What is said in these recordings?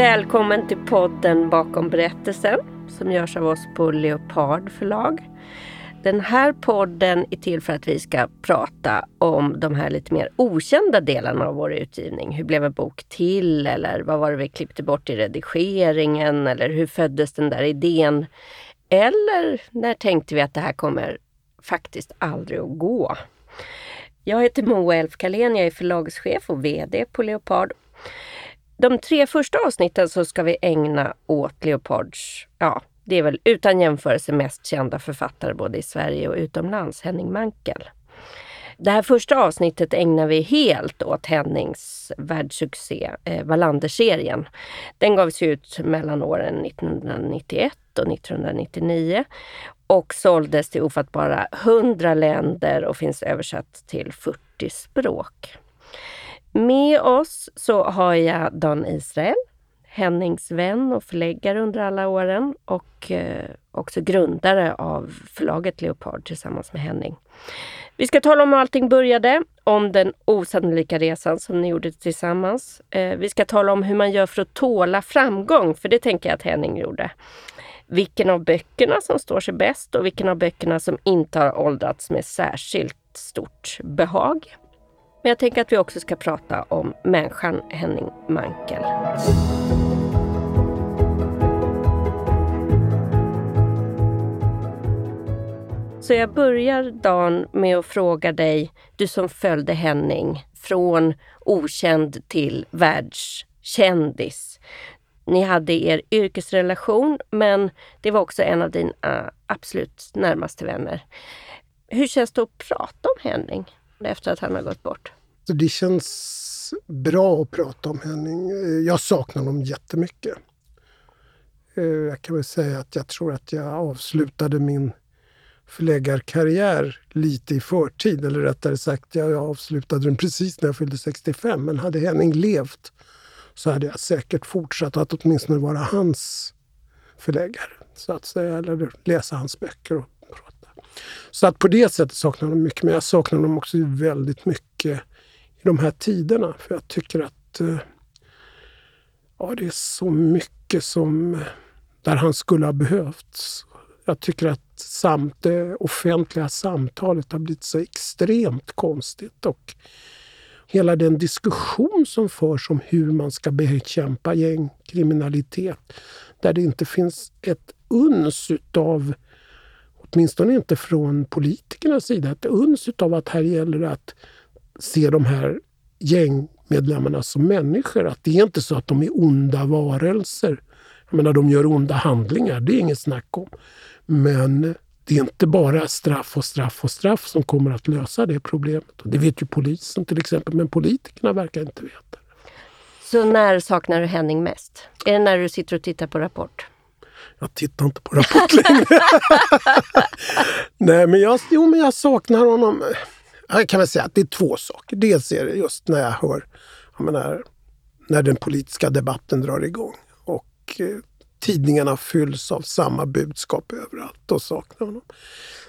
Välkommen till podden Bakom berättelsen som görs av oss på Leopard förlag. Den här podden är till för att vi ska prata om de här lite mer okända delarna av vår utgivning. Hur blev en bok till? Eller vad var det vi klippte bort i redigeringen? Eller hur föddes den där idén? Eller när tänkte vi att det här kommer faktiskt aldrig att gå? Jag heter Moa Elfkalén, jag är förlagschef och VD på Leopard. De tre första avsnitten så ska vi ägna åt Leopards, ja, det är väl utan jämförelse mest kända författare både i Sverige och utomlands, Henning Mankell. Det här första avsnittet ägnar vi helt åt Hennings världssuccé, eh, Wallander-serien. Den gavs ut mellan åren 1991 och 1999 och såldes till ofattbara 100 länder och finns översatt till 40 språk. Med oss så har jag Dan Israel, Hennings vän och förläggare under alla åren och eh, också grundare av förlaget Leopard tillsammans med Henning. Vi ska tala om hur allting började, om den osannolika resan som ni gjorde tillsammans. Eh, vi ska tala om hur man gör för att tåla framgång, för det tänker jag att Henning gjorde. Vilken av böckerna som står sig bäst och vilken av böckerna som inte har åldrats med särskilt stort behag. Men jag tänker att vi också ska prata om människan Henning Mankell. Så jag börjar dagen med att fråga dig, du som följde Henning från okänd till världskändis. Ni hade er yrkesrelation, men det var också en av dina ah, absolut närmaste vänner. Hur känns det att prata om Henning efter att han har gått bort? Det känns bra att prata om Henning. Eh, jag saknar honom jättemycket. Eh, jag kan väl säga att jag tror att jag avslutade min förläggarkarriär lite i förtid. Eller rättare sagt, jag avslutade den precis när jag fyllde 65. Men hade Henning levt så hade jag säkert fortsatt att åtminstone vara hans förläggare. Så att säga, eller läsa hans böcker och. Så att på det sättet saknar jag dem mycket. Men jag saknar dem också väldigt mycket i de här tiderna. För jag tycker att eh, ja, det är så mycket som eh, där han skulle ha behövts. Jag tycker att samt det offentliga samtalet har blivit så extremt konstigt. Och hela den diskussion som förs om hur man ska bekämpa gängkriminalitet där det inte finns ett uns utav, åtminstone inte från politikernas sida, ett uns utav att här gäller det att se de här gängmedlemmarna som människor. Att det är inte så att de är onda varelser. Jag menar, de gör onda handlingar, det är inget snack om. Men det är inte bara straff och straff och straff som kommer att lösa det problemet. Det vet ju polisen till exempel, men politikerna verkar inte veta. Så när saknar du Henning mest? Är det när du sitter och tittar på Rapport? Jag tittar inte på Rapport längre. Nej, men jag, jo, men jag saknar honom. Jag kan väl säga att det är två saker. Dels är det just när jag hör, jag menar, när den politiska debatten drar igång och eh, tidningarna fylls av samma budskap överallt. Då saknar jag honom.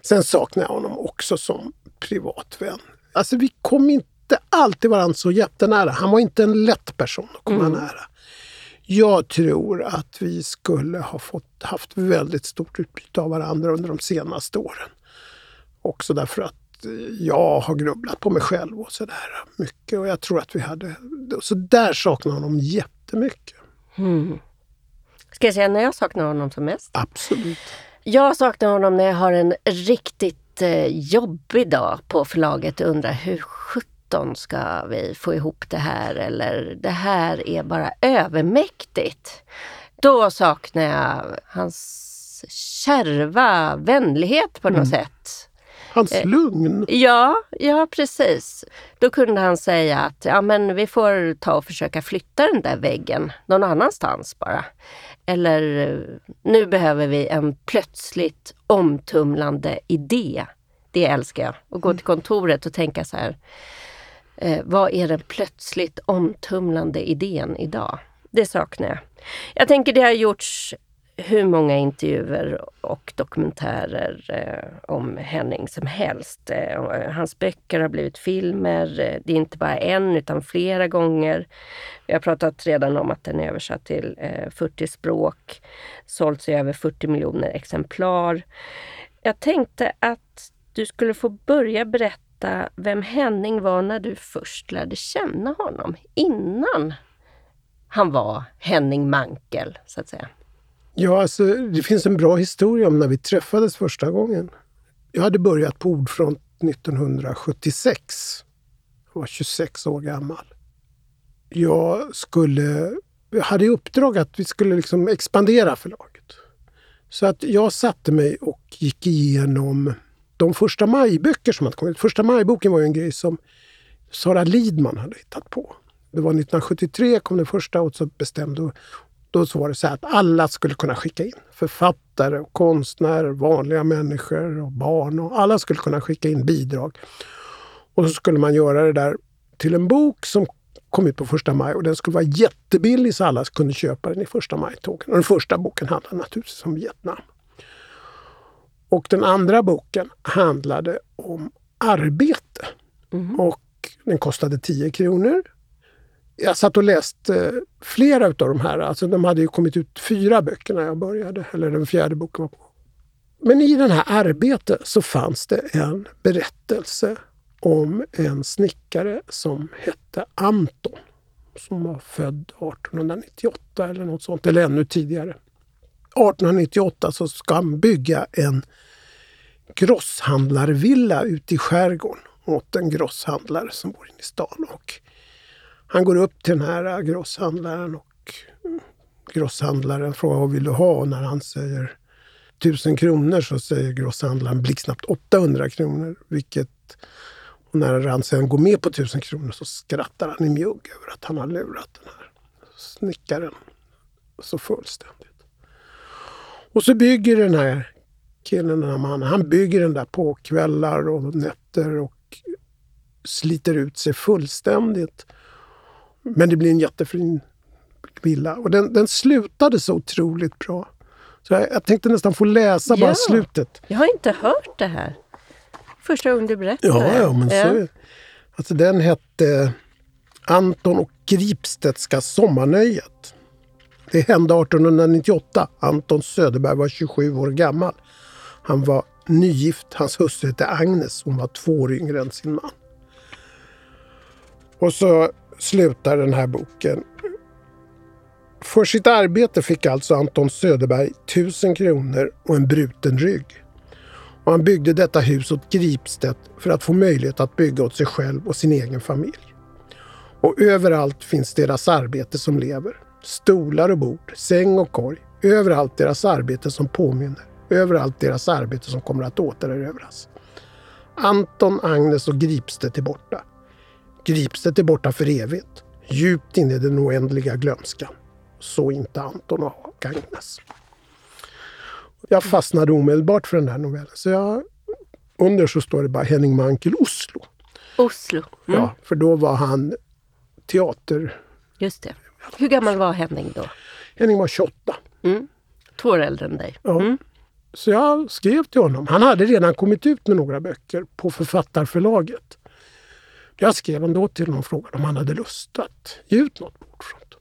Sen saknar jag honom också som privat vän. Alltså vi kom inte alltid varandra så jättenära. Han var inte en lätt person att komma mm. nära. Jag tror att vi skulle ha fått, haft väldigt stort utbyte av varandra under de senaste åren. Också därför att jag har grubblat på mig själv och sådär mycket. Och jag tror att vi hade... Så där saknar honom jättemycket. Mm. Ska jag säga när jag saknar honom som mest? Absolut. Jag saknar honom när jag har en riktigt eh, jobbig dag på förlaget och undrar hur sjutton ska vi få ihop det här? Eller det här är bara övermäktigt. Då saknar jag hans kärva vänlighet på något mm. sätt. Hans eh, lugn? Ja, ja precis. Då kunde han säga att ja, men vi får ta och försöka flytta den där väggen någon annanstans bara. Eller nu behöver vi en plötsligt omtumlande idé. Det älskar jag. Att gå till kontoret och tänka så här. Eh, vad är den plötsligt omtumlande idén idag? Det saknar jag. Jag tänker det har gjorts hur många intervjuer och dokumentärer eh, om Henning som helst. Eh, eh hans böcker har blivit filmer. Eh, det är inte bara en utan flera gånger. Vi har pratat redan om att den är översatt till eh, 40 språk. Sålts i över 40 miljoner exemplar. Jag tänkte att du skulle få börja berätta vem Henning var när du först lärde känna honom. Innan han var Henning Mankel, så att säga. Ja, alltså, det finns en bra historia om när vi träffades första gången. Jag hade börjat på Ordfront 1976. Jag var 26 år gammal. Jag skulle... Jag hade i uppdrag att vi skulle liksom expandera förlaget. Så att jag satte mig och gick igenom de första majböcker som hade kommit. ut. Första majboken var ju en grej som Sara Lidman hade hittat på. Det var 1973 kom den första och så bestämde då så var det så att alla skulle kunna skicka in. Författare, och konstnärer, vanliga människor och barn. Och alla skulle kunna skicka in bidrag. Och så skulle man göra det där till en bok som kom ut på första maj och den skulle vara jättebillig så alla kunde köpa den i första maj-tågen. Och den första boken handlade naturligtvis om Vietnam. Och den andra boken handlade om arbete. Mm. Och den kostade 10 kronor jag satt och läste flera av de här. Alltså de hade ju kommit ut fyra böcker när jag började, eller den fjärde boken var på. Men i den här arbetet så fanns det en berättelse om en snickare som hette Anton. Som var född 1898 eller något sånt, eller ännu tidigare. 1898 så ska han bygga en grosshandlarvilla ute i skärgården åt en grosshandlare som bor inne i stan. Och han går upp till den här grosshandlaren och mm, grosshandlaren frågar vad vill du ha? Och när han säger 1000 kronor så säger grosshandlaren blixtsnabbt 800 kronor. Vilket, och när han sen går med på 1000 kronor så skrattar han i mjugg över att han har lurat den här snickaren så fullständigt. Och så bygger den här killen, den här mannen, han bygger den där på kvällar och nätter och sliter ut sig fullständigt. Men det blir en jättefin villa. Och den, den slutade så otroligt bra. Så jag, jag tänkte nästan få läsa ja. bara slutet. Jag har inte hört det här. Första gången du berättade. Ja, ja men ja. så Alltså den hette Anton och Gripstedtska sommarnöjet. Det hände 1898. Anton Söderberg var 27 år gammal. Han var nygift. Hans hustru hette Agnes. Hon var två år yngre än sin man. Och så slutar den här boken. För sitt arbete fick alltså Anton Söderberg tusen kronor och en bruten rygg. Och han byggde detta hus åt Gripstedt för att få möjlighet att bygga åt sig själv och sin egen familj. Och överallt finns deras arbete som lever. Stolar och bord, säng och korg. Överallt deras arbete som påminner. Överallt deras arbete som kommer att återerövras. Anton, Agnes och Gripstedt är borta. Gripstedt är borta för evigt, djupt inne i den oändliga glömskan. Så inte Anton och Agnes. Jag fastnade omedelbart för den här novellen. Så jag, under så står det bara Henning Mankel Oslo. Oslo. Mm. Ja, för då var han teater... Just det. Hur gammal var Henning då? Henning var 28. Mm. Två år äldre än dig. Ja. Mm. Så jag skrev till honom. Han hade redan kommit ut med några böcker på Författarförlaget. Jag skrev ändå till honom och frågade om han hade lust att ge ut något på Ordfront.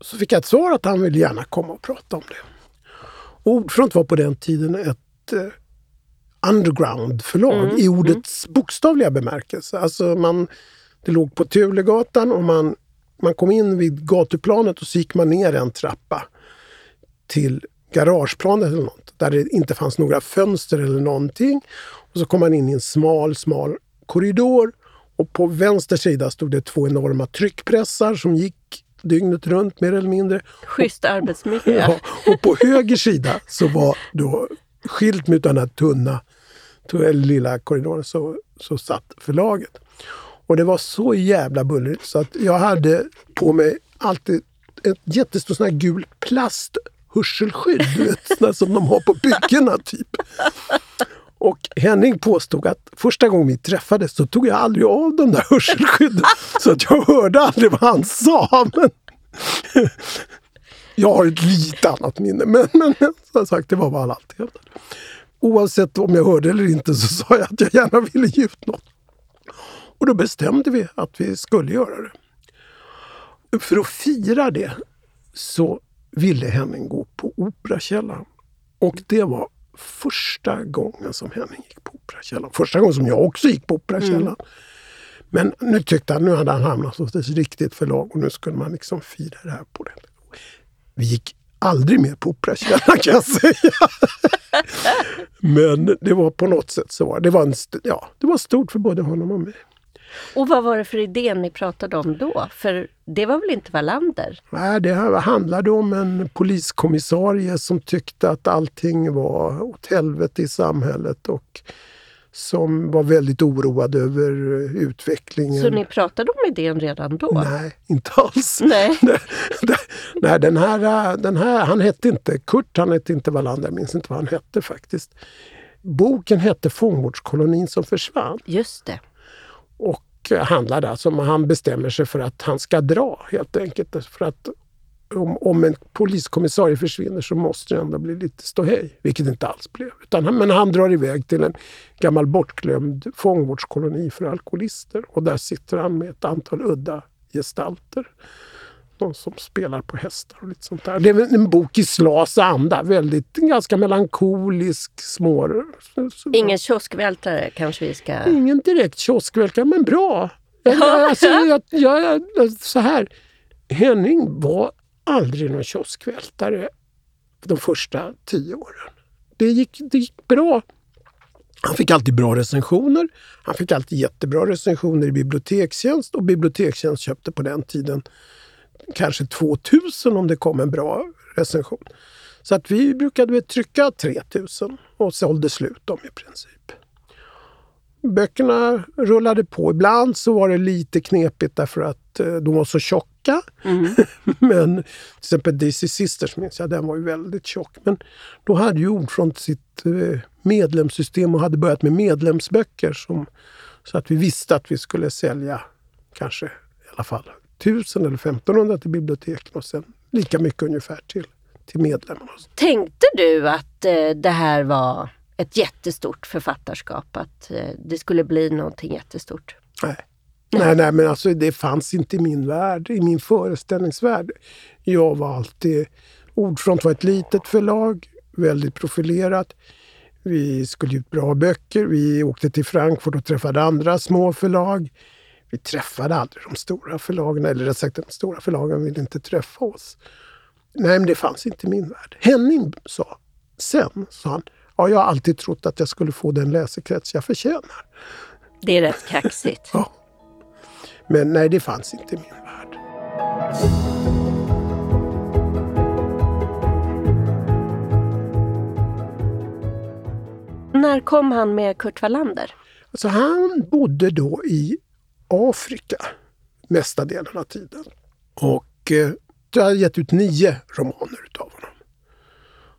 Så fick jag ett svar att han ville gärna komma och prata om det. Ordfront var på den tiden ett eh, underground-förlag mm. i ordets mm. bokstavliga bemärkelse. Alltså man, det låg på Tulegatan och man, man kom in vid gatuplanet och så gick man ner en trappa till garageplanet eller något, där det inte fanns några fönster eller någonting. Och så kom man in i en smal, smal korridor och på vänster sida stod det två enorma tryckpressar som gick dygnet runt mer eller mindre. Schysst arbetsmiljö. Ja, och på höger sida så var då skilt med den här tunna, tunna lilla korridoren så, så satt förlaget. Och det var så jävla bullrigt så att jag hade på mig alltid ett jättestort sån här gul plasthörselskydd som de har på byggena typ. Och Henning påstod att första gången vi träffades så tog jag aldrig av de där hörselskydden. så att jag hörde aldrig vad han sa. Men... Jag har ett lite annat minne, men, men som sagt, det var vad han alltid hävdade. Oavsett om jag hörde eller inte så sa jag att jag gärna ville ge ut något. Och då bestämde vi att vi skulle göra det. För att fira det så ville Henning gå på Operakällaren. Och det var första gången som Henning gick på Operakällaren. Första gången som jag också gick på Operakällaren. Mm. Men nu tyckte han, nu hade han hamnat hos ett riktigt förlag och nu skulle man liksom fira det här på det. Vi gick aldrig mer på Operakällaren kan jag säga. Men det var på något sätt så. Det var, en, ja, det var stort för både honom och mig. Och vad var det för idé ni pratade om då? För det var väl inte Wallander? Nej, det handlade om en poliskommissarie som tyckte att allting var åt helvete i samhället och som var väldigt oroad över utvecklingen. Så ni pratade om idén redan då? Nej, inte alls. Nej. Nej, den här, den här, han hette inte Kurt, han hette inte Wallander, jag minns inte vad han hette faktiskt. Boken hette Fångvårdskolonin som försvann. Just det. Och handlar alltså om han bestämmer sig för att han ska dra helt enkelt. För att om, om en poliskommissarie försvinner så måste det ändå bli lite ståhej, vilket det inte alls blev. Utan, men han drar iväg till en gammal bortglömd fångvårdskoloni för alkoholister och där sitter han med ett antal udda gestalter. De som spelar på hästar och lite sånt där. Det är en bok i Slas anda, väldigt ganska melankolisk, små... Ingen kioskvältare kanske vi ska... Ingen direkt kioskvältare, men bra. Alltså, jag, jag, så här, Henning var aldrig någon kioskvältare de första tio åren. Det gick, det gick bra. Han fick alltid bra recensioner. Han fick alltid jättebra recensioner i Bibliotekstjänst och Bibliotekstjänst köpte på den tiden kanske 2000 om det kom en bra recension. Så att vi brukade trycka 3000 och sålde slut dem i princip. Böckerna rullade på. Ibland så var det lite knepigt därför att eh, de var så tjocka. Mm. Men till exempel Daisy Sisters minns jag, den var ju väldigt tjock. Men då hade ju Ordfront sitt eh, medlemssystem och hade börjat med medlemsböcker. Som, så att vi visste att vi skulle sälja kanske i alla fall 1000 eller 1500 till biblioteken och sen lika mycket ungefär till, till medlemmarna. Tänkte du att eh, det här var ett jättestort författarskap, att eh, det skulle bli någonting jättestort? Nej. Nej, nej, men alltså det fanns inte i min värld, i min föreställningsvärld. Jag var alltid... Ordfront var ett litet förlag, väldigt profilerat. Vi skulle ge ut bra böcker. Vi åkte till Frankfurt och träffade andra små förlag. Vi träffade aldrig de stora förlagen, eller rätt sagt de stora förlagen ville inte träffa oss. Nej, men det fanns inte i min värld. Henning sa, sen sa han, ja, jag har alltid trott att jag skulle få den läsekrets jag förtjänar. Det är rätt kaxigt. ja. Men nej, det fanns inte i min värld. När kom han med Kurt Wallander? Alltså han bodde då i Afrika mesta delen av tiden. Och eh, jag har gett ut nio romaner utav honom.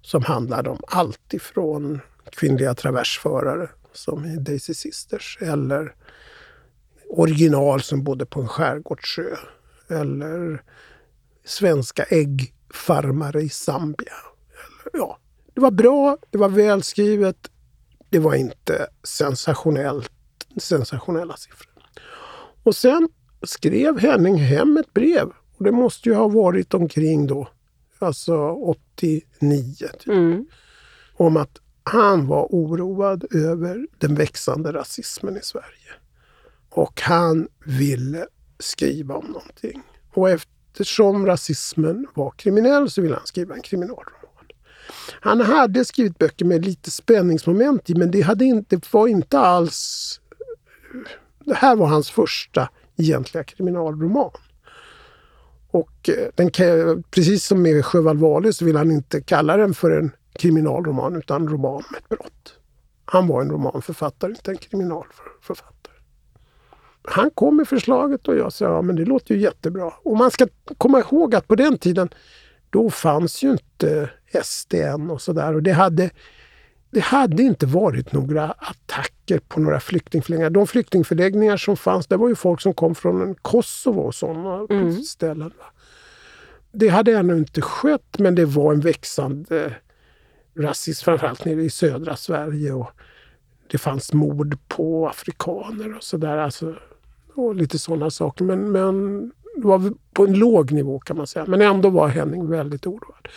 Som handlade om allt ifrån kvinnliga traversförare som i Daisy Sisters eller original som bodde på en skärgårdsö. Eller svenska äggfarmare i Zambia. Eller, ja. Det var bra, det var välskrivet. Det var inte sensationellt, sensationella siffror. Och sen skrev Henning hem ett brev. Och det måste ju ha varit omkring då, alltså 89. Typ, mm. Om att han var oroad över den växande rasismen i Sverige. Och han ville skriva om någonting. Och eftersom rasismen var kriminell så ville han skriva en kriminalroman. Han hade skrivit böcker med lite spänningsmoment i men det, hade inte, det var inte alls... Det här var hans första egentliga kriminalroman. Och eh, den, precis som med Sjöwall Wahlöö så vill han inte kalla den för en kriminalroman utan roman med ett brott. Han var en romanförfattare, inte en kriminalförfattare han kom med förslaget och jag sa ja men det låter ju jättebra. Och man ska komma ihåg att på den tiden då fanns ju inte SDN och sådär. Och det hade, det hade inte varit några attacker på några flyktingförläggningar. De flyktingförläggningar som fanns, det var ju folk som kom från Kosovo och sådana mm. ställen. det hade ännu inte skett, men det var en växande rasism, framförallt nere i södra Sverige. Och det fanns mord på afrikaner och sådär. Alltså, och lite sådana saker. Men, men det var på en låg nivå kan man säga. Men ändå var Henning väldigt oroad.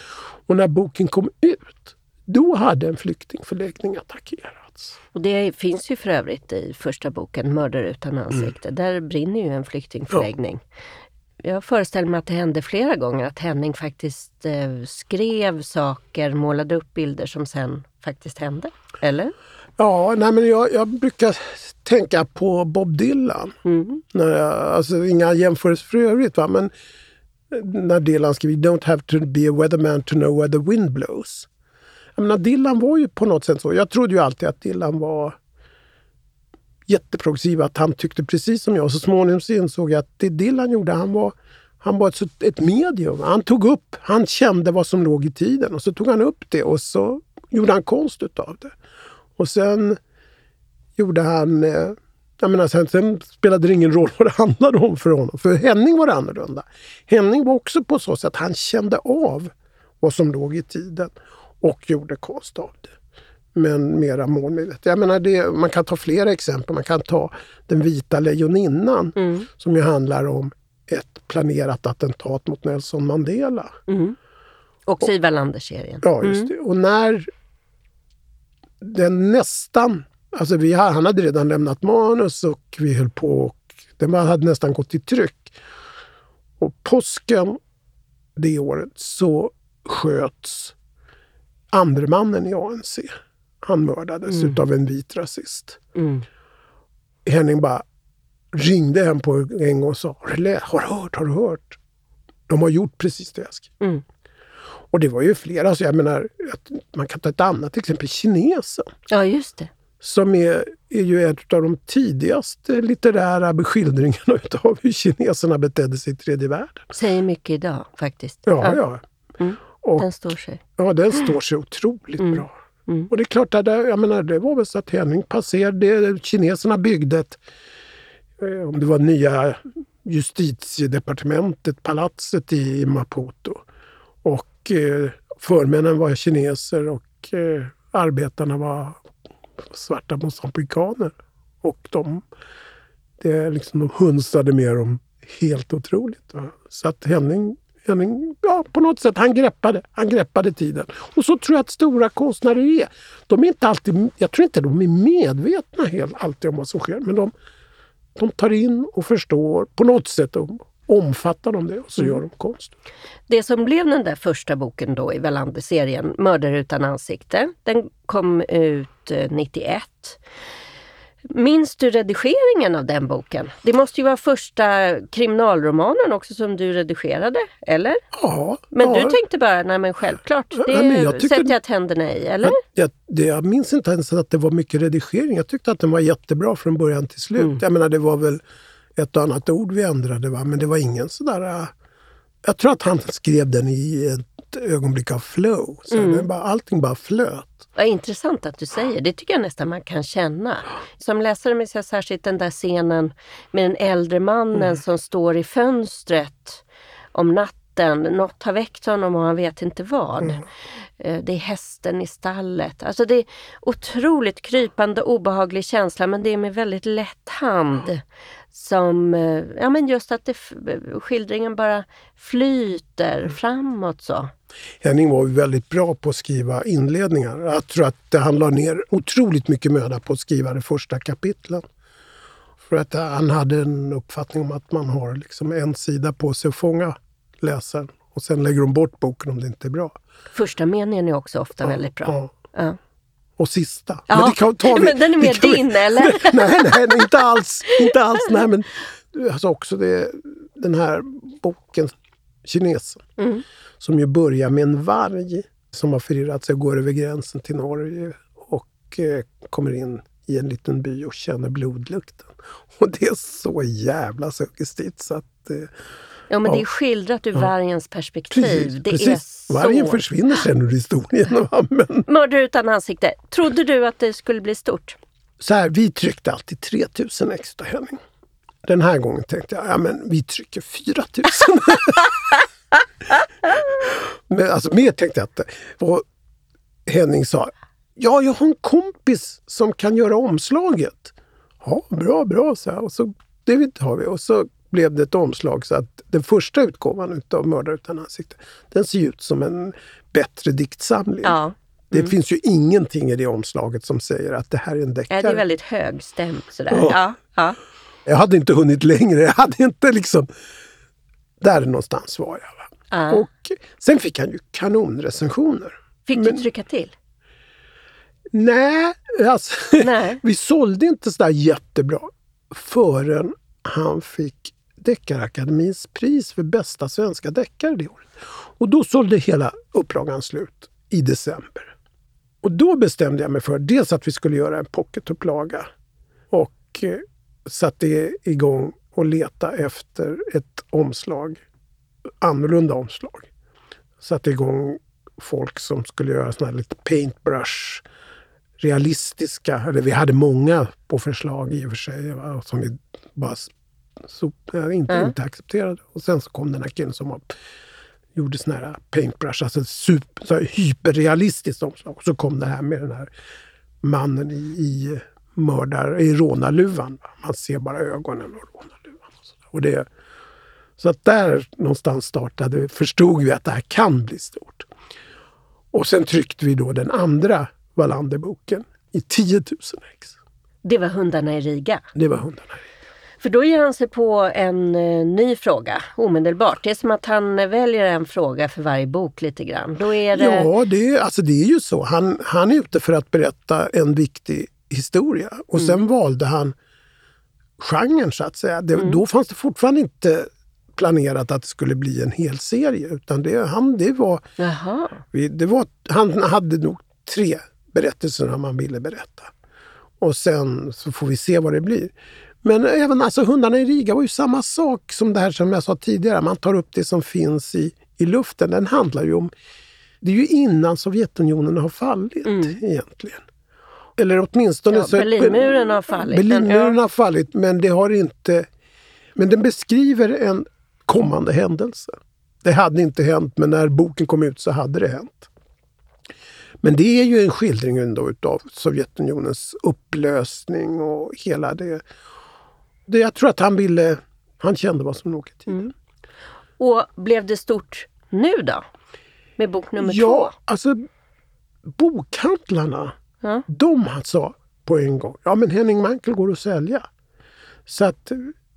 Och när boken kom ut, då hade en flyktingförläggning attackerats. Och det finns ju för övrigt i första boken, Mördare utan ansikte. Mm. Där brinner ju en flyktingförläggning. Ja. Jag föreställer mig att det hände flera gånger att Henning faktiskt eh, skrev saker, målade upp bilder som sen faktiskt hände. Eller? Ja, nej men jag, jag brukar tänka på Bob Dylan. Mm. När jag, alltså inga jämförelser för övrigt, va? men när Dylan skrev “Don't have to be a weatherman to know where the wind blows”. Jag menar, Dylan var ju på något sätt så. Jag trodde ju alltid att Dylan var jätteprogressiv, att han tyckte precis som jag. Så småningom så insåg jag att det Dylan gjorde, han var, han var ett, ett medium. Han tog upp, han kände vad som låg i tiden och så tog han upp det och så gjorde han konst utav det. Och sen gjorde han... Eh, jag menar, sen, sen, spelade det ingen roll vad det handlade om för honom. För Henning var det annorlunda. Henning var också på så sätt att han kände av vad som låg i tiden och gjorde konst av det. Men mera målmedvetet. Jag menar, det, man kan ta flera exempel. Man kan ta Den vita lejoninnan mm. som ju handlar om ett planerat attentat mot Nelson Mandela. Mm. Också i Wallander-serien. Ja, just mm. det. Och när den nästan... Alltså vi, han hade redan lämnat manus och vi höll på och den hade nästan gått i tryck. Och påsken det året så sköts andre mannen i ANC. Han mördades mm. utav en vit rasist. Mm. Henning bara ringde hem på en gång och sa har du, hört? Har du hört? De har gjort precis det jag skrev. Mm. Och det var ju flera. Alltså jag menar, man kan ta ett annat exempel, kinesen. Ja, just det. Som är, är ju en av de tidigaste litterära skildringarna av hur kineserna betedde sig i tredje världen. Säger mycket idag faktiskt. Ja, ja. Mm. Och, den står sig. Ja, den står sig otroligt mm. bra. Mm. Och det är klart, att det, jag menar, det var väl så att Henning passerade, kineserna byggde ett, eh, om det var nya justitiedepartementet, palatset i Maputo. Och eh, förmännen var kineser och eh, arbetarna var svarta mosambikaner. Och de, det liksom, de hunsade med dem helt otroligt. Va? Så att Henning, Ja, på något sätt, han greppade, han greppade tiden. Och så tror jag att stora konstnärer är. De är inte alltid, jag tror inte de är medvetna helt, alltid om vad som sker, men de, de tar in och förstår på något sätt omfattar de det och så mm. gör de konst. Det som blev den där första boken då i Wallander-serien, Mördare utan ansikte, den kom ut 91. Minns du redigeringen av den boken? Det måste ju vara första kriminalromanen också som du redigerade, eller? Ja. Men ja. du tänkte bara, nej men självklart, det ja, men jag sätter jag tänderna i, eller? Jag, jag, jag, minns inte ens att det var mycket redigering. Jag tyckte att den var jättebra från början till slut. Mm. Jag menar, det var väl ett och annat ord vi ändrade. Va? Men det var ingen sådär... Äh, jag tror att han skrev den i ett ögonblick av flow. Så mm. bara, allting bara flöt. Vad intressant att du säger. Det tycker jag nästan man kan känna. Som läsare minns jag särskilt den där scenen med den äldre mannen mm. som står i fönstret om natten. Något har väckt honom och han vet inte vad. Mm. Eh, det är hästen i stallet. Alltså det är otroligt krypande obehaglig känsla men det är med väldigt lätt hand som, eh, ja men just att det, skildringen bara flyter mm. framåt så. Henning var väldigt bra på att skriva inledningar. Jag tror att han la ner otroligt mycket möda på att skriva de första kapitlen. För att han hade en uppfattning om att man har liksom en sida på sig att fånga läsaren och sen lägger de bort boken om det inte är bra. Första meningen är också ofta ja, väldigt bra. Ja. Ja och sista. Men, det kan, tar vi, men den är mer din vi, eller? nej, nej, nej, inte alls. Inte alls. Nej, men, alltså också det, den här boken, Kinesen, mm. som ju börjar med en varg som har förirrat sig och går över gränsen till Norge och eh, kommer in i en liten by och känner blodlukten. Och det är så jävla suggestivt så att eh, Ja, men ja. det är skildrat ur ja. vargens perspektiv. Precis, det precis. Är så... Vargen försvinner sen ur historien. men... Mördare utan ansikte. Trodde du att det skulle bli stort? Så här, vi tryckte alltid 3000 extra Henning. Den här gången tänkte jag, ja men vi trycker 4000. Men alltså mer tänkte jag inte. Och Henning sa, ja jag har en kompis som kan göra omslaget. Ja, bra, bra, så Och så det har vi. Och så blev det ett omslag så att den första utgåvan av Mördare utan ansikte, den ser ut som en bättre diktsamling. Ja. Det Mm. finns ju ingenting i det omslaget som säger att det här är en deckare. Ja, det är väldigt högstämt sådär. Ja. Ja, ja. Jag hade inte hunnit längre. Jag hade inte liksom... Där någonstans var jag. Va? Och sen fick han ju kanonrecensioner. Fick du trycka till? Nej, alltså, Nej. vi sålde inte sådär jättebra förrän han fick Deckarakademins pris för bästa svenska deckare det året. Och då sålde hela upplagan slut i december. Och då bestämde jag mig för dels att vi skulle göra en pocketupplaga och eh, satte igång och leta efter ett omslag, annorlunda omslag. Satte igång folk som skulle göra såna här lite paintbrush realistiska, eller vi hade många på förslag i och för sig, va, som vi bara s- sop, eh, inte, Mm. inte accepterade. Och sen så kom den här killen som var, gjorde såna här paintbrush, alltså super, så här hyperrealistiskt omslag. Och så kom det här med den här mannen i, i mördar, i rånarluvan. va. Man ser bara ögonen och rånarluvan. Och så, och det, så att där någonstans startade, förstod vi att det här kan bli stort. Och sen tryckte vi då den andra Wallander-boken i 10 000 ex. Det var hundarna i Riga. Det var hundarna. För då ger han sig på en eh, ny fråga omedelbart. Det är som att han eh, väljer en fråga för varje bok lite grann. Då är det... Ja, det, är- alltså det är ju så. Han, han är ute för att berätta en viktig historia. Och sen valde han genren så att säga. Det, Då fanns det fortfarande inte planerat att det skulle bli en hel serie. Utan det, han, det var, vi- det var, han hade nog tre berättelser han ville berätta. Och sen så får vi se vad det blir. Men även alltså Hundarna i Riga var ju samma sak som det här som jag sa tidigare. Man tar upp det som finns i, i luften. Den handlar ju om... Det är ju innan Sovjetunionen har fallit egentligen. Eller åtminstone... Ja, Berlinmuren har fallit. Berlinmuren Ja. har fallit men det har inte... Men den beskriver en kommande händelse. Det hade inte hänt men när boken kom ut så hade det hänt. Men det är ju en skildring ändå utav Sovjetunionens upplösning och hela det. Det jag tror att han ville... Han kände vad som låg i tiden. Och blev det stort nu då? Med bok nummer Ja, två? alltså bokhandlarna, Ja. de sa på en gång, ja men Henning Mankell går att sälja. Så att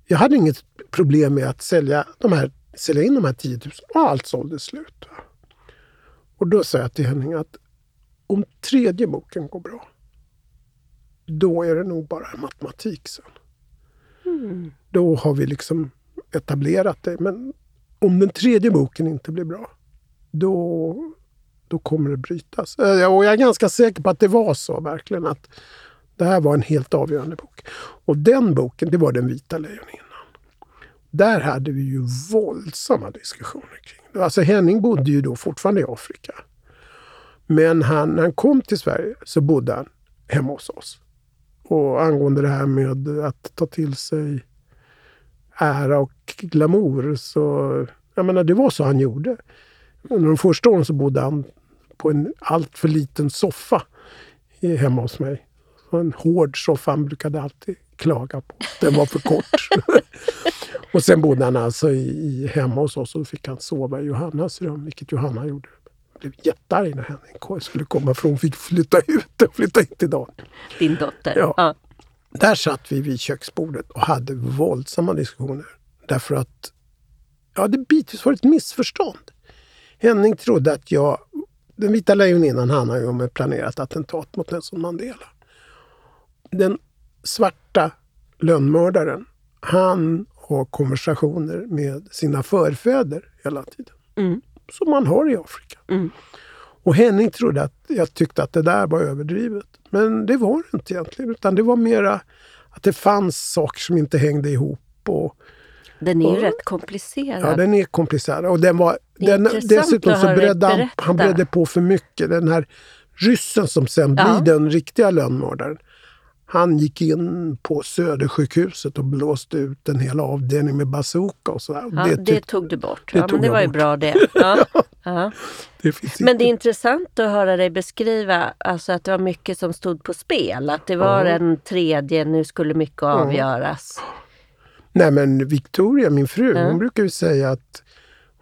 jag hade inget problem med att sälja, de här, sälja in de här 10 000 och allt sålde slut. Och då sa jag till Henning att om tredje boken går bra, då är det nog bara matematik sen. Då har vi liksom etablerat det. Men om den tredje boken inte blir bra, då, då kommer det brytas. Eh, och jag är ganska säker på att det var så verkligen. att Det här var en helt avgörande bok. Och den boken, det var Den vita lejoninnan. Där hade vi ju våldsamma diskussioner kring det. Alltså Henning bodde ju då fortfarande i Afrika. Men han, när han kom till Sverige så bodde han hemma hos oss. Och angående det här med att ta till sig ära och glamour så... Jag menar, det var så han gjorde. Under de första åren så bodde han på en allt för liten soffa hemma hos mig. En hård soffa. Han brukade alltid klaga på. Den var för kort. och sen bodde han alltså i, i, hemma hos oss och då fick han sova i Johannas rum, vilket Johanna gjorde. Blev jättearg när Henning skulle komma för hon fick flytta ut och flytta in till Daniel. Din dotter? Ja. Ja. Där satt vi vid köksbordet och hade våldsamma diskussioner. Därför att ja, det bitvis var ett missförstånd. Henning trodde att jag... Den vita lejoninnan handlar ju om ett planerat attentat mot Nelson Mandela. Den svarta lönnmördaren, han har konversationer med sina förfäder hela tiden. Mm. Som man har i Afrika. Mm. Och Henning trodde att jag tyckte att det där var överdrivet. Men det var det inte egentligen. Utan det var mera att det fanns saker som inte hängde ihop. Och, Den är ju Och- rätt komplicerad. ja, den är komplicerad. Och den var, den, dessutom så bredde han, han bredde på för mycket. Den här ryssen som sen Ja. blir den riktiga lönnmördaren. Han gick in på Södersjukhuset och blåste ut en hel avdelning med bazooka och sådär. Ja, det, det tog du bort. Det ja, men det var ju bort. bra det. Ja, ja. Det Men det är intressant att höra dig beskriva alltså att det var mycket som stod på spel. Att det var en tredje, nu skulle mycket avgöras. Nej men Victoria, min fru, hon brukar ju säga att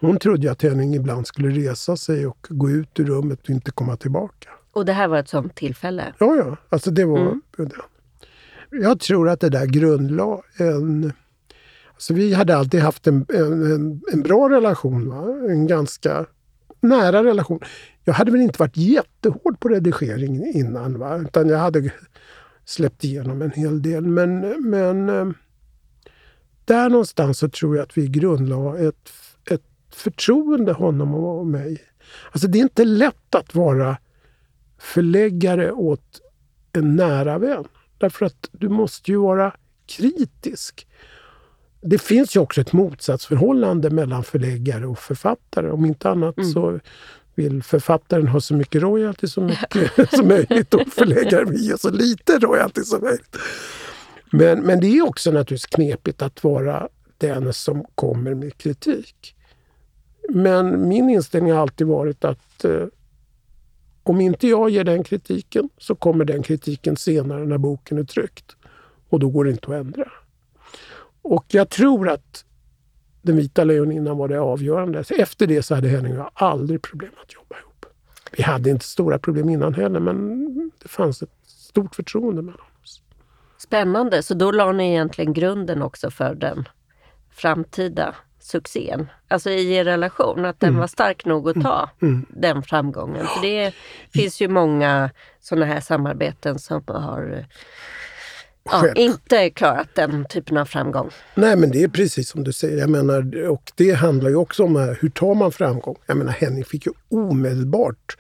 hon trodde ju att Henning ibland skulle resa sig och gå ut ur rummet och inte komma tillbaka. Och det här var ett sånt tillfälle. Ja, ja. Alltså det var Mm. Jag tror att det där grundlade en... Alltså vi hade alltid haft en, en, en, bra relation. Va? En ganska nära relation. Jag hade väl inte varit jättehård på redigering innan. Va? Utan jag hade släppt igenom en hel del. Men, men eh, där någonstans så tror jag att vi grundlade ett, ett förtroende honom och mig. Alltså det är inte lätt att vara förläggare åt en nära vän. Därför att du måste ju vara kritisk. Det finns ju också ett motsatsförhållande mellan förläggare och författare. Om inte annat Mm. så vill författaren ha så mycket royalty som, mycket som möjligt och förläggaren vill ge så lite royalty som möjligt. Men, men det är också naturligtvis knepigt att vara den som kommer med kritik. Men min inställning har alltid varit att eh, om inte jag ger den kritiken så kommer den kritiken senare när boken är tryckt. Och då går det inte att ändra. Och jag tror att Den vita lejoninnan var det avgörande. Så Efter det så hade Henning och jag aldrig problem att jobba ihop. Vi hade inte stora problem innan heller men det fanns ett stort förtroende mellan oss. Spännande, så då la ni egentligen grunden också för den framtida succén. Alltså i er relation, att den var stark nog att ta Mm. den framgången. För det finns ju många sådana här samarbeten som har ja, inte klarat den typen av framgång. Nej, men det är precis som du säger. Jag menar, och det handlar ju också om eh, hur tar man framgång? Jag menar, Henning fick ju omedelbart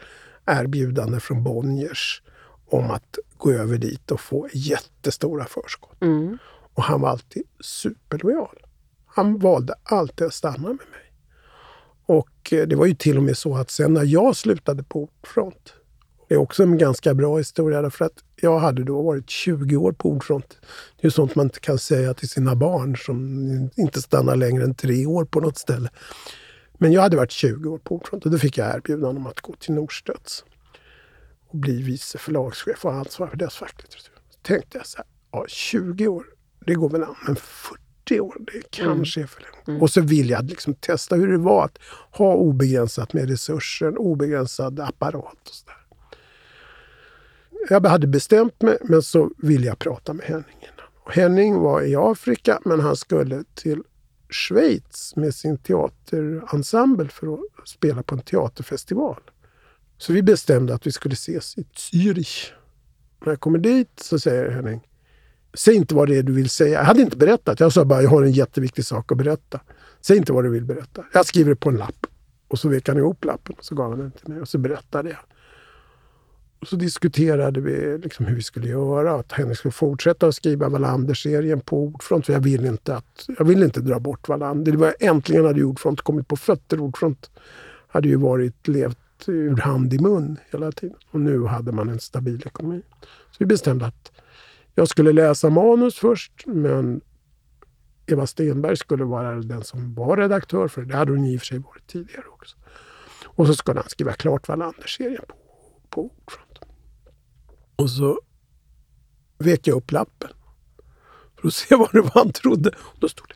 erbjudande från Bonniers om att gå över dit och få jättestora förskott. Mm. Och han var alltid superlojal. Han valde alltid att stanna med mig. Och eh, det var ju till och med så att sen när jag slutade på Ordfront, det är också en ganska bra historia därför att jag hade då varit 20 år på Ordfront. Det är ju sånt man inte kan säga till sina barn som inte stannar längre än tre år på något ställe. Men jag hade varit 20 år på Ordfront och då fick jag erbjudande om att gå till Norstedts och bli vice förlagschef och ansvara för deras facklitteratur. Då tänkte jag så här, ja 20 år, det går väl an, men 40 år, det kanske är för länge. Och så vill jag liksom testa hur det var att ha obegränsat med resurser, obegränsad apparat och sådär. Jag hade bestämt mig, men så ville jag prata med Henning innan. Och Henning var i Afrika, men han skulle till Schweiz med sin teaterensemble för att spela på en teaterfestival. Så vi bestämde att vi skulle ses i Zürich. När jag kommer dit så säger Henning, säg inte vad det är du vill säga. Jag hade inte berättat. Jag sa bara, jag har en jätteviktig sak att berätta. Säg inte vad du vill berätta. Jag skriver det på en lapp. Och så vek han ihop lappen och så gav han den till mig och så berättade jag. Och så diskuterade vi liksom hur vi skulle göra. Att Henrik skulle fortsätta att skriva Wallander-serien på Ordfront. För jag ville inte, att, jag ville inte dra bort Wallander. Det var äntligen hade Ordfront kommit på fötter. Ordfront hade ju varit levt ur hand i mun hela tiden. Och nu hade man en stabil ekonomi. Så vi bestämde att jag skulle läsa manus först, men Eva Stenberg skulle vara den som var redaktör för det. Det hade hon i och för sig varit tidigare också. Och så skulle han skriva klart Wallander-serien på, på Ordfront. Och så vek jag upp lappen för att se vad det var han trodde. Och då stod det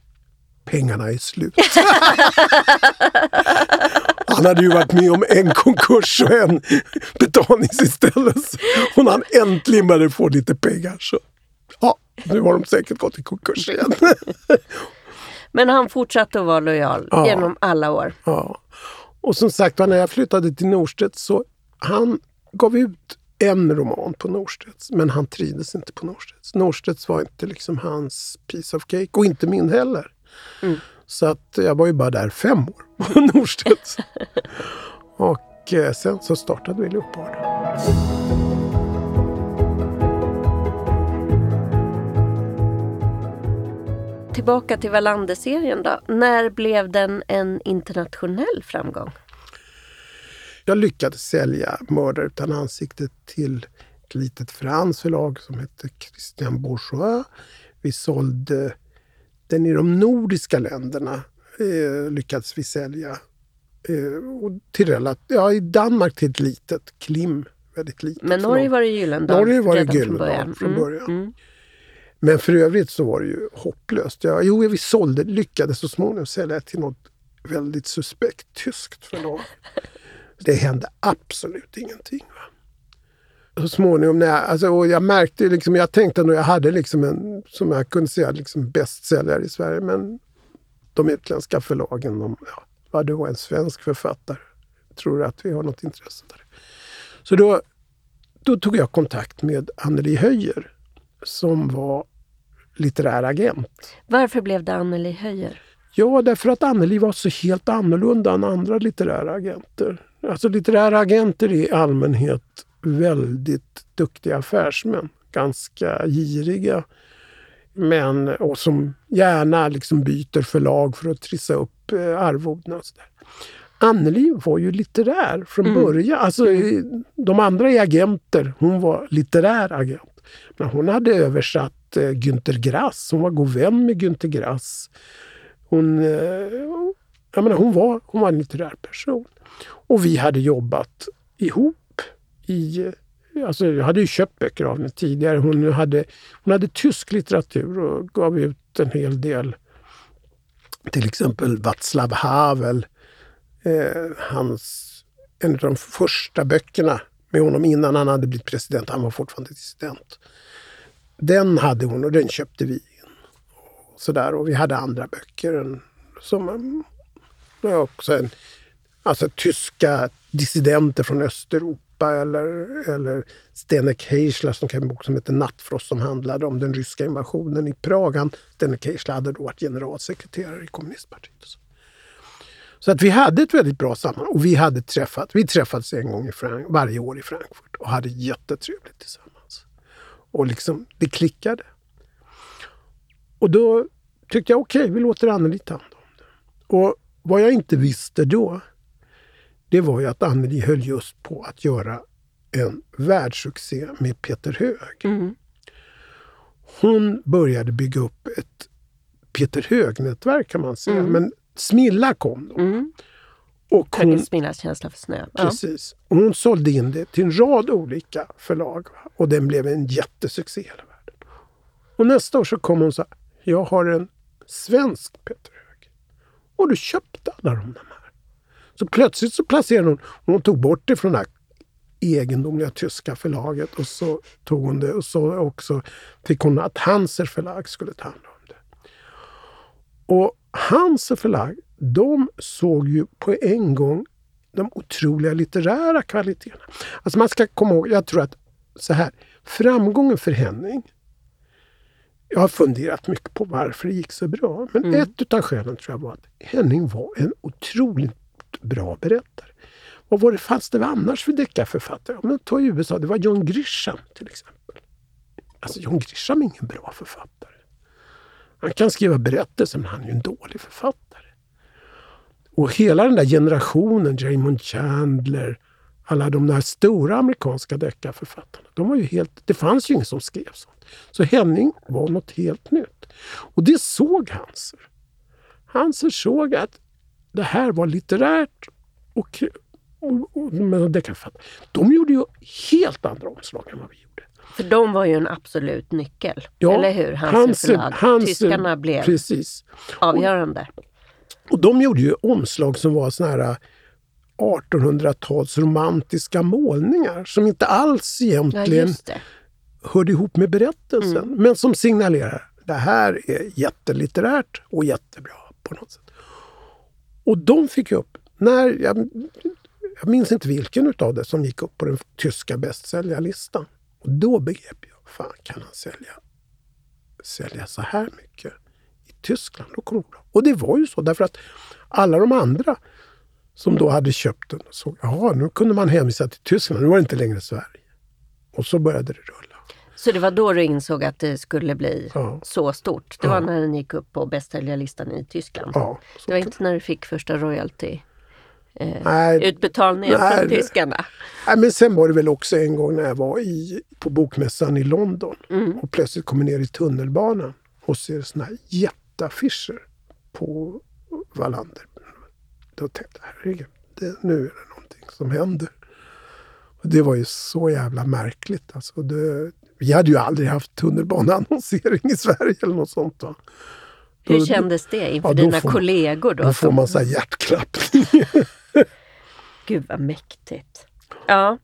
pengarna är slut. Han hade ju varit med om en konkurs och en betalningsinställelse. Och när han äntligen började få lite pengar så, ja, nu har de säkert gått i konkurs igen. Men han fortsatte att vara lojal Ja. genom alla år. Ja. Och som sagt när jag flyttade till Norstedts så han gav ut en roman på Norstedts, men han trivdes inte på Norstedts. Norstedts var inte liksom hans piece of cake och inte min heller. Mm. Så att jag var ju bara där fem år på Norstedts. och eh, sen så startade vi Leopard. Tillbaka till Wallander-serien då. När blev den en internationell framgång? Jag lyckades sälja Mördare utan ansikte till ett litet franskt förlag som hette Christian Bourgeois. Vi sålde den i de nordiska länderna. Eh, lyckades vi sälja. Eh, och till relat, ja, I Danmark till ett litet, Klim. Väldigt litet Men Norge var det Gyllendal Norge var det redan från Gyllendal början. från Mm, början. mm. Men för övrigt så var det ju hopplöst. Ja, jo, vi sålde, lyckades så småningom sälja till något väldigt suspekt tyskt förlag. Det hände absolut ingenting. Va? Så småningom, när jag, alltså, och jag märkte liksom, jag tänkte nog jag hade liksom en, som jag kunde säga, liksom bästsäljare i Sverige. Men de utländska förlagen, de, ja, vad du var en svensk författare. Tror du att vi har något intresse där? Så då, då tog jag kontakt med Anneli Höjer som var litterär agent. Varför blev det Anneli Höjer? Ja, därför att Anneli var så helt annorlunda än andra litterära agenter. Alltså litterära agenter i allmänhet väldigt duktiga affärsmän. Ganska giriga. Men, och som gärna liksom byter förlag för att trissa upp eh, arvodena. Och så där. Anneli var ju litterär från Mm. början. Alltså, De andra är agenter, hon var litterär agent. Men hon hade översatt eh, Günter Grass, hon var god vän med Günter Grass. Hon, eh, jag menar, hon, var, hon var en litterär person. Och vi hade jobbat ihop i... Alltså jag hade ju köpt böcker av henne tidigare. Hon hade, hon hade tysk litteratur och gav ut en hel del. Till exempel Václav Havel. Eh, hans, en av de första böckerna med honom innan han hade blivit president. Han var fortfarande dissident. Den hade hon och den köpte vi in. Och, sådär. och vi hade andra böcker. En, som mm, också en, alltså tyska dissidenter från Östeuropa eller, eller Stenek Heischler som skrev en bok som heter Nattfrost som handlade om den ryska invasionen i Prag. Han, Stenek Heischler hade då varit generalsekreterare i kommunistpartiet. Och så. så att vi hade ett väldigt bra sammanhang och vi hade träffat, vi träffades en gång i Frank, varje år i Frankfurt och hade jättetrevligt tillsammans. Och liksom, det klickade. Och då tyckte jag okej, vi låter Anneli ta hand om det. Och vad jag inte visste då, det var ju att Anneli höll just på att göra en världssuccé med Peter Hög. Mm. Hon började bygga upp ett Peter Hög-nätverk kan man säga. Mm. Men Smilla kom då. Mm. Och hon, Smillas känsla för snö. Ja. precis, och hon sålde in det till en rad olika förlag. va. Och den blev en jättesuccé i hela världen. Och nästa år så kom hon så här, jag har en svensk Peter Hög. Och då köpte alla de här. Så plötsligt så placerade hon, hon tog bort det från det här egendomliga tyska förlaget och så tog hon det och så också fick hon att Hanser förlag skulle ta hand om det. Och Hanser förlag, de såg ju på en gång de otroliga litterära kvaliteterna. Alltså man ska komma ihåg, jag tror att så här, framgången för Henning jag har funderat mycket på varför det gick så bra. Men Mm. ett utav skälen tror jag var att Henning var en otroligt bra berättare. Vad fanns det annars för deckarförfattare? Om man tar i USA, det var John Grisham till exempel. Alltså John Grisham är ingen bra författare. Han kan skriva berättelser men han är ju en dålig författare. Och hela den där generationen, Raymond Chandler, alla de där stora amerikanska deckarförfattarna, de var ju helt, det fanns ju ingen som skrev sånt. Så Henning var något helt nytt. Och det såg Hanser. Hanser såg att det här var litterärt och, och, och men deckarförfattare. De gjorde ju helt andra omslag än vad vi gjorde. För de var ju en absolut nyckel. Ja, Eller hur? Förlag. Hanser- Tyskarna blev Precis. avgörande. Och de gjorde ju omslag som var såna här 1800-tals romantiska målningar som inte alls Ja, egentligen det. hörde ihop med berättelsen. Mm. Men som signalerar det här är jättelitterärt och jättebra på något sätt. Och de fick ju upp, när, jag, jag minns inte vilken utav det som gick upp på den tyska bästsäljarlistan. Och då begrep jag, fan kan han sälja, sälja så här mycket i Tyskland? Då kommer det bra. Och det var ju så därför att alla de andra som då hade köpt den såg, jaha nu kunde man hänvisa till Tyskland, nu var det inte längre Sverige. Och så började det rulla. Så det var då du insåg att det skulle bli Ja. så stort? Det var när den gick upp på bästsäljarlistan i Tyskland? Ja, Det var inte när du fick första royalty eh, utbetalningen nej, från tyskarna. Nej, men sen var det väl också en gång när jag var i, på bokmässan i London mm. och plötsligt kommer ner i tunnelbanan och ser såna här jätteaffischer på Wallander. Då tänkte jag, herregud, det, nu är det någonting som händer. Och det var ju så jävla märkligt. Alltså det, vi hade ju aldrig haft tunnelbaneannonsering i Sverige eller något sånt. Då. Hur då, kändes det inför ja, dina får, kollegor? Då, då får man så här hjärtklappning. Gud vad mäktigt. Ja.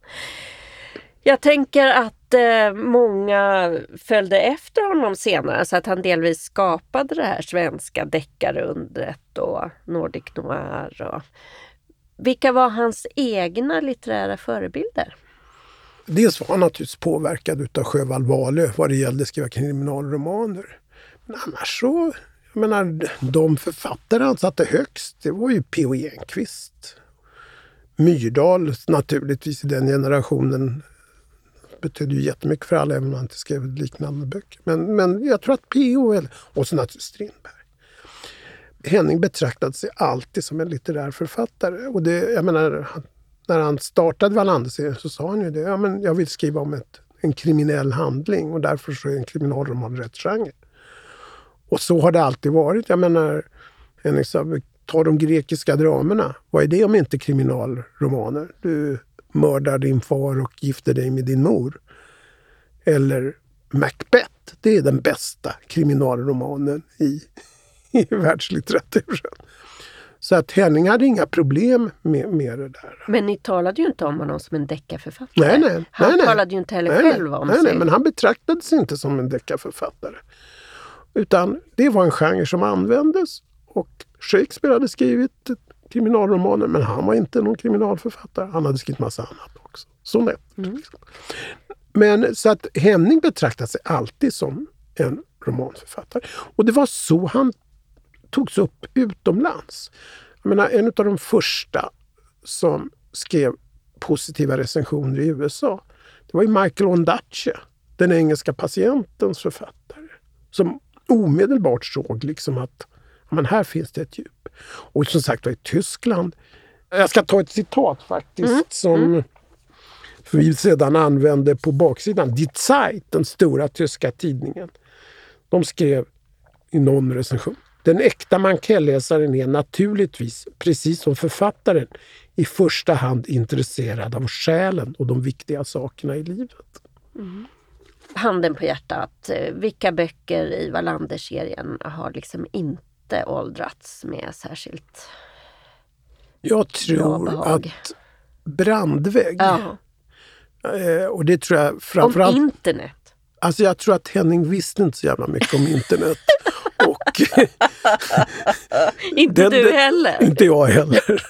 Jag tänker att eh, många följde efter honom senare så att han delvis skapade det här svenska deckarundret och Nordic Noir. Och... Vilka var hans egna litterära förebilder? Dels var han naturligtvis påverkad utav Sjöwall Wahlöö vad det gällde att skriva kriminalromaner. Men annars så, jag menar, de författare han satte högst, det var ju P.O. Enquist. Myrdal naturligtvis i den generationen betydde ju jättemycket för alla, även om han inte skrev liknande böcker. Men, men jag tror att P.O. och så naturligtvis Strindberg. Henning betraktade sig alltid som en litterär författare. Och det, jag menar, när han startade Wallander-serien så sa han ju det. Ja, men jag vill skriva om ett, en kriminell handling och därför så är en kriminalroman rätt genre. Och så har det alltid varit. Jag menar, Henrik sa, ta de grekiska dramerna. Vad är det om inte kriminalromaner? Du mördar din far och gifter dig med din mor. Eller Macbeth. Det är den bästa kriminalromanen i, i världslitteraturen. Så att Henning hade inga problem med, med det där. Men ni talade ju inte om honom som en deckarförfattare. Nej, nej. Han nej, talade ju inte heller nej, själv om nej, sig. Nej, men han betraktades inte som en deckarförfattare. Utan det var en genre som användes och Shakespeare hade skrivit kriminalromaner men han var inte någon kriminalförfattare. Han hade skrivit massa annat också. Sonett. Mm. Liksom. Men så att Henning betraktade sig alltid som en romanförfattare. Och det var så han togs upp utomlands. Jag menar, en av de första som skrev positiva recensioner i USA, det var ju Michael Ondaatje, den engelska patientens författare, som omedelbart såg liksom att men här finns det ett djup. Och som sagt var i Tyskland, jag ska ta ett citat faktiskt mm. som mm. vi sedan använde på baksidan. Die Zeit, den stora tyska tidningen. De skrev i någon recension. Den äkta Mankell-läsaren är naturligtvis, precis som författaren, i första hand intresserad av själen och de viktiga sakerna i livet. Mm. Handen på hjärtat, vilka böcker i Wallander-serien har liksom inte åldrats med särskilt Jag tror att Brandvägg, ja. Eh, och det tror jag framförallt... Om internet? Alltså jag tror att Henning visste inte så jävla mycket om internet. Och inte den, du heller? Inte jag heller.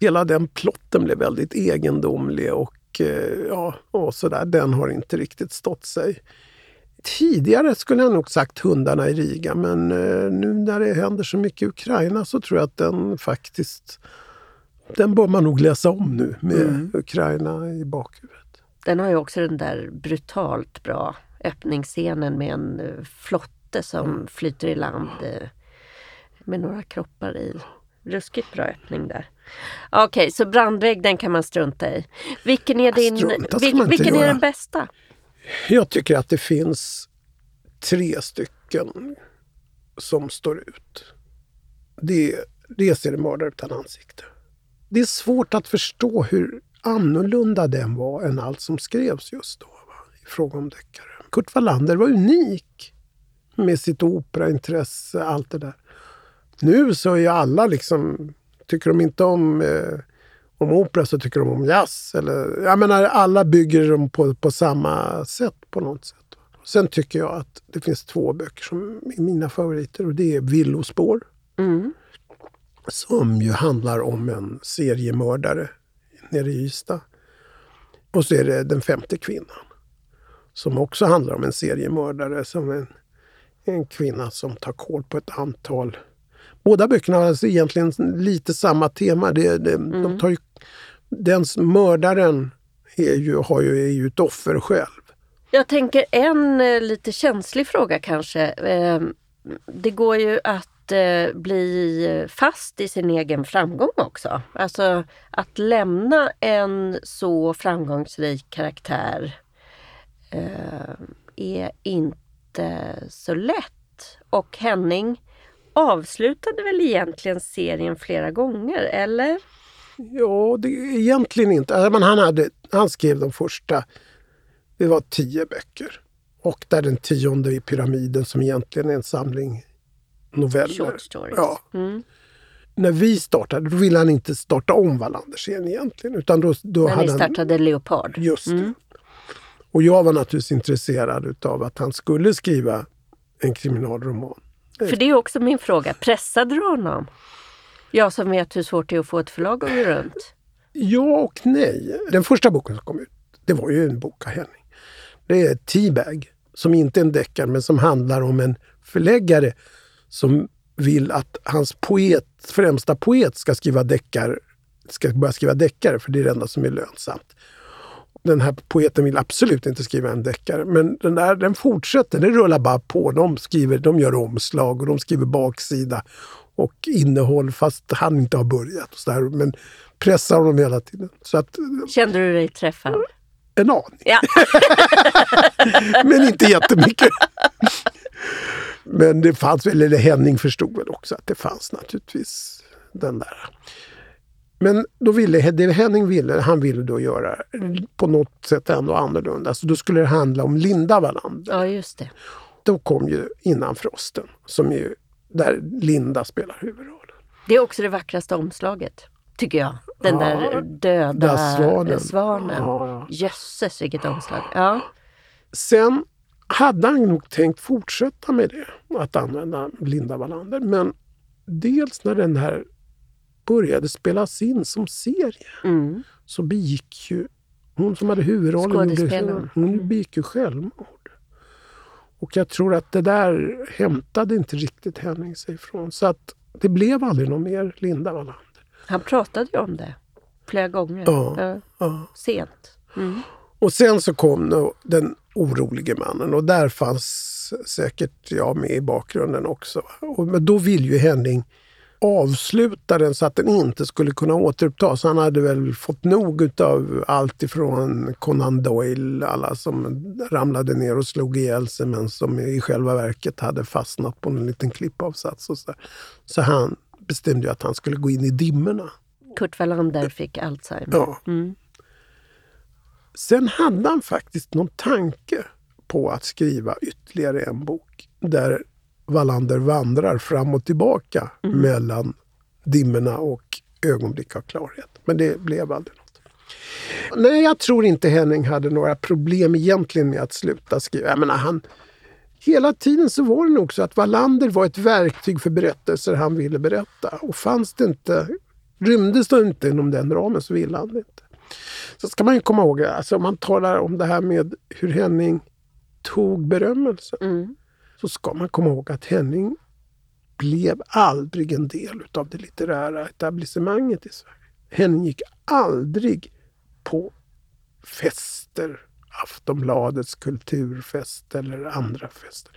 Hela den plotten blev väldigt egendomlig och, eh, ja, och sådär. Den har inte riktigt stått sig. Tidigare skulle jag nog sagt Hundarna i Riga men eh, nu när det händer så mycket i Ukraina så tror jag att den faktiskt den bör man nog läsa om nu med mm. Ukraina i bakhuvudet. Den har ju också den där brutalt bra öppningsscenen med en eh, flott jätte som mm. flyter i land med några kroppar i. Ruskigt bra öppning där. Okej, okay, så brandvägg den kan man strunta i. Vilken är, din, vil, vilken är den bästa? Jag tycker att det finns tre stycken som står ut. Det, dels är det Mördare utan ansikte. Det är svårt att förstå hur annorlunda den var än allt som skrevs just då va? i fråga om deckare. Kurt Wallander var unik med sitt operaintresse, allt det där. Nu så är ju alla liksom, tycker de inte om, eh, om opera så tycker de om jazz. Eller, jag menar, alla bygger dem på, på samma sätt på något sätt. Sen tycker jag att det finns två böcker som är mina favoriter och det är Villospår. Mm. Som ju handlar om en seriemördare nere i Ystad. Och så är det Den femte kvinnan. Som också handlar om en seriemördare som en en kvinna som tar koll på ett antal... Båda böckerna har alltså egentligen lite samma tema. Det, det, mm. de tar ju, den mördaren är ju, har ju, är ju ett offer själv. Jag tänker en eh, lite känslig fråga kanske. Eh, det går ju att att eh, bli fast i sin egen framgång också. Alltså att lämna en så framgångsrik karaktär eh, är inte så lätt. Och Henning avslutade väl egentligen serien flera gånger, eller? Ja, det, egentligen inte. Men han, hade, han skrev de första, det var tio böcker. Och där den tionde i Pyramiden som egentligen är en samling noveller. Short stories. Ja. Mm. När vi startade då ville han inte starta om Wallander-serien egentligen. Utan då, då När ni startade han, Leopard. Just det. Och jag var naturligtvis intresserad av att han skulle skriva en kriminalroman. För det är också min fråga. Pressade du honom? Jag som vet hur svårt det är att få ett förlag att gå runt. Ja och nej. Den första boken som kom ut, det var ju en bok av Henning. Det är Teabag, som inte är en deckare men som handlar om en förläggare som vill att hans poet, främsta poet ska skriva deckar, ska börja skriva deckare för det är det enda som är lönsamt. Den här poeten vill absolut inte skriva en deckare men den, där, den fortsätter, det rullar bara på. De, skriver, de gör omslag och de skriver baksida och innehåll fast han inte har börjat. Och så där, men pressar honom hela tiden. Så att, Kände du dig träffad? En aning. Ja. men inte jättemycket. Men det fanns väl, eller Henning förstod väl också att det fanns naturligtvis den där. Men då ville, det Henning ville, han ville då göra på något sätt ändå annorlunda. Så då skulle det handla om Linda Wallander. Ja, just det. Då kom ju Innan frosten, som ju, där Linda spelar huvudrollen. Det är också det vackraste omslaget, tycker jag. Den ja, där döda svanen. svanen. Ja. Jösses vilket omslag. Ja. Sen hade han nog tänkt fortsätta med det, att använda Linda Wallander. Men dels när den här började spelas in som serie mm. så begick ju hon som hade huvudrollen, hon mm. begick ju självmord. Och jag tror att det där hämtade inte riktigt Henning sig ifrån. Så att det blev aldrig någon mer Linda Wallander. Han pratade ju om det flera gånger. Ja, ja. Sent. Mm. Och sen så kom den orolige mannen och där fanns säkert jag med i bakgrunden också. men då vill ju Henning avsluta den så att den inte skulle kunna återupptas. Han hade väl fått nog av allt ifrån Conan Doyle, alla som ramlade ner och slog ihjäl sig men som i själva verket hade fastnat på en liten klippavsats. Och så, så han bestämde att han skulle gå in i dimmorna. Kurt Wallander fick Alzheimer. Ja. Mm. Sen hade han faktiskt någon tanke på att skriva ytterligare en bok där Wallander vandrar fram och tillbaka mm. mellan dimmorna och ögonblick av klarhet. Men det blev aldrig något. Nej, jag tror inte Henning hade några problem egentligen med att sluta skriva. Jag menar, han, hela tiden så var det nog så att Wallander var ett verktyg för berättelser han ville berätta. Och fanns det inte, rymdes det inte inom den ramen så ville han det inte. Så ska man ju komma ihåg, alltså om man talar om det här med hur Henning tog berömmelse. Mm. Så ska man komma ihåg att Henning blev aldrig en del av det litterära etablissemanget i Sverige. Henning gick aldrig på fester, Aftonbladets kulturfest eller andra fester.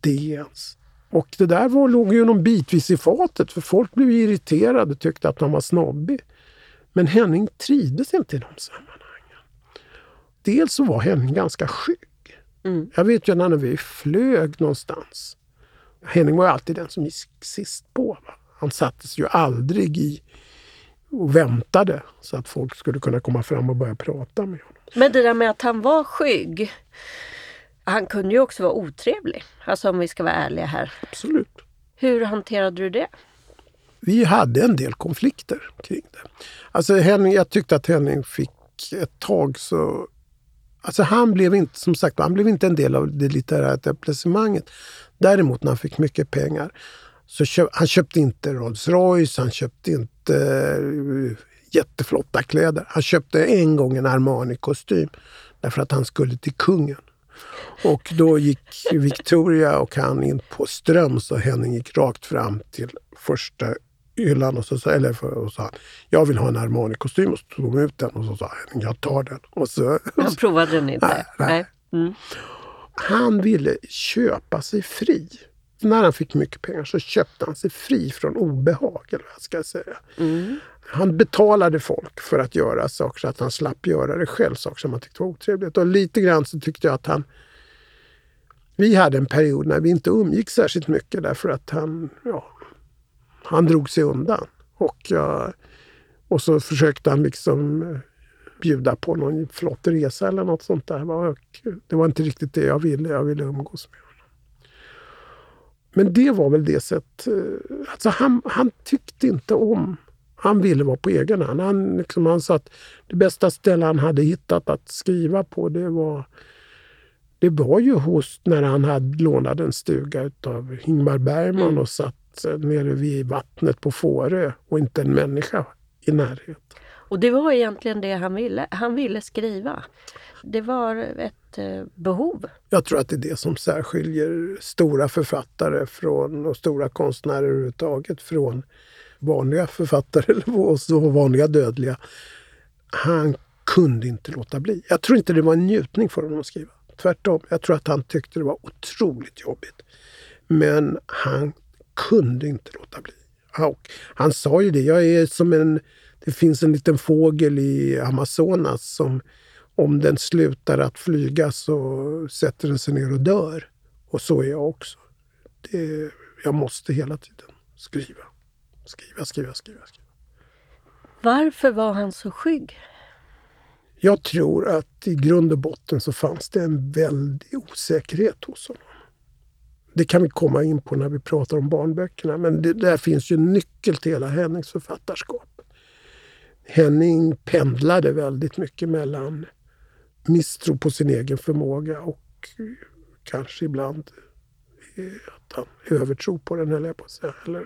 DNs. Och det där var, låg ju någon bitvis i fatet för folk blev irriterade och tyckte att han var snobbig. Men Henning trivdes inte i de sammanhangen. Dels så var Henning ganska skygg. Mm. Jag vet ju när vi flög någonstans. Henning var alltid den som gick sist på. Va? Han sattes ju aldrig i och väntade så att folk skulle kunna komma fram och börja prata med honom. Men det där med att han var skygg. Han kunde ju också vara otrevlig. Alltså om vi ska vara ärliga här. Absolut. Hur hanterade du det? vi hade en del konflikter kring det. Alltså Henning, jag tyckte att Henning fick ett tag så... Alltså han blev inte, som sagt, han blev inte en del av det litterära etablissemanget. Däremot när han fick mycket pengar så köp, han köpte inte Rolls Royce, han köpte inte uh, jätteflotta kläder. Han köpte en gång en Armani-kostym därför att han skulle till kungen. Och då gick Victoria och han in på Ströms och Henning gick rakt fram till första hyllan och så sa, eller för, och sa jag vill ha en Armani-kostym och så tog de ut den och så sa han jag tar den. Och så, Han provade den inte? Nej. nej. Mm. Han ville köpa sig fri. när han fick mycket pengar så köpte han sig fri från obehag. Eller vad ska jag säga. Mm. Han betalade folk för att göra saker så att han slapp göra det själv, saker som han tyckte var otrevligt. Och lite grann så tyckte jag att han... Vi hade en period när vi inte umgick särskilt mycket därför att han, ja, han drog sig undan. Och, ja, och så försökte han liksom eh, bjuda på någon flott resa eller något sånt där. Och det var inte riktigt det jag ville. Jag ville umgås med honom. Men det var väl det sätt... eh, Alltså han, han tyckte inte om... Han ville vara på egen hand. Han, liksom, han sa att det bästa ställe han hade hittat att skriva på det var det var ju hos, när han hade lånat en stuga av Ingmar Bergman Mm. och satt eh, nere vid vattnet på Fårö och inte en människa i närheten. Och det var egentligen det han ville. Han ville skriva. Det var ett eh, behov. Jag tror att det är det som särskiljer stora författare från, och stora konstnärer överhuvudtaget från vanliga författare och så vanliga dödliga. Han kunde inte låta bli. Jag tror inte det var en njutning för honom att skriva. Tvärtom. Jag tror att han tyckte det var otroligt jobbigt. Men han kunde inte låta bli. Och han sa ju det, jag är som en... Det finns en liten fågel i Amazonas som om den slutar att flyga så sätter den sig ner och dör. Och så är jag också. Det, jag måste hela tiden skriva. Skriva, skriva, skriva. skriva. Varför var han så skygg? Jag tror att i grund och botten så fanns det en väldig osäkerhet hos honom. Det kan vi komma in på när vi pratar om barnböckerna, men det, där finns ju en nyckel till hela Hennings författarskap. Henning pendlade väldigt mycket mellan misstro på sin egen förmåga och kanske ibland eh, att han övertro på den, höll jag på att säga. Eller,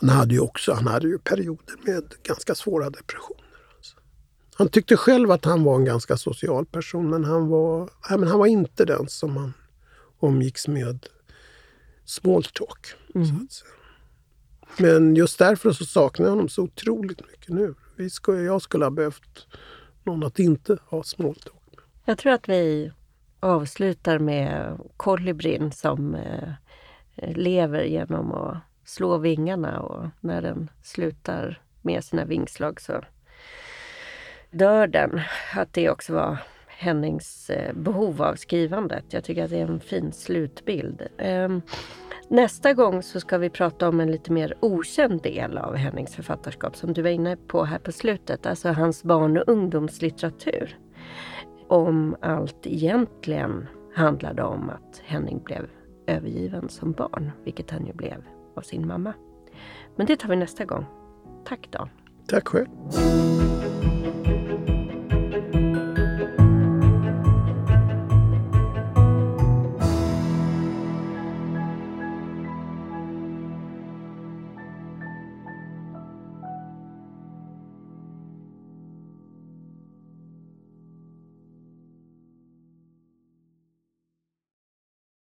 han hade ju också han hade ju perioder med ganska svåra depressioner. Alltså. Han tyckte själv att han var en ganska social person, men han var, nej, men han var inte den som han omgicks med small talk. Så att säga. Men just därför så saknar jag honom så otroligt mycket nu. Vi skulle, jag skulle ha behövt någon att inte ha small talk med. Jag tror att vi avslutar med kolibrin som eh, lever genom att slå vingarna och när den slutar med sina vingslag så dör den. Att det också var Hennings eh, behov av skrivandet. Jag tycker att det är en fin slutbild. Ehm, nästa gång så ska vi prata om en lite mer okänd del av Hennings författarskap som du var inne på här på slutet, alltså hans barn och ungdomslitteratur. Om allt egentligen handlade om att Henning blev övergiven som barn, vilket han ju blev av sin mamma. Men det tar vi nästa gång. Tack Dan. Tack själv.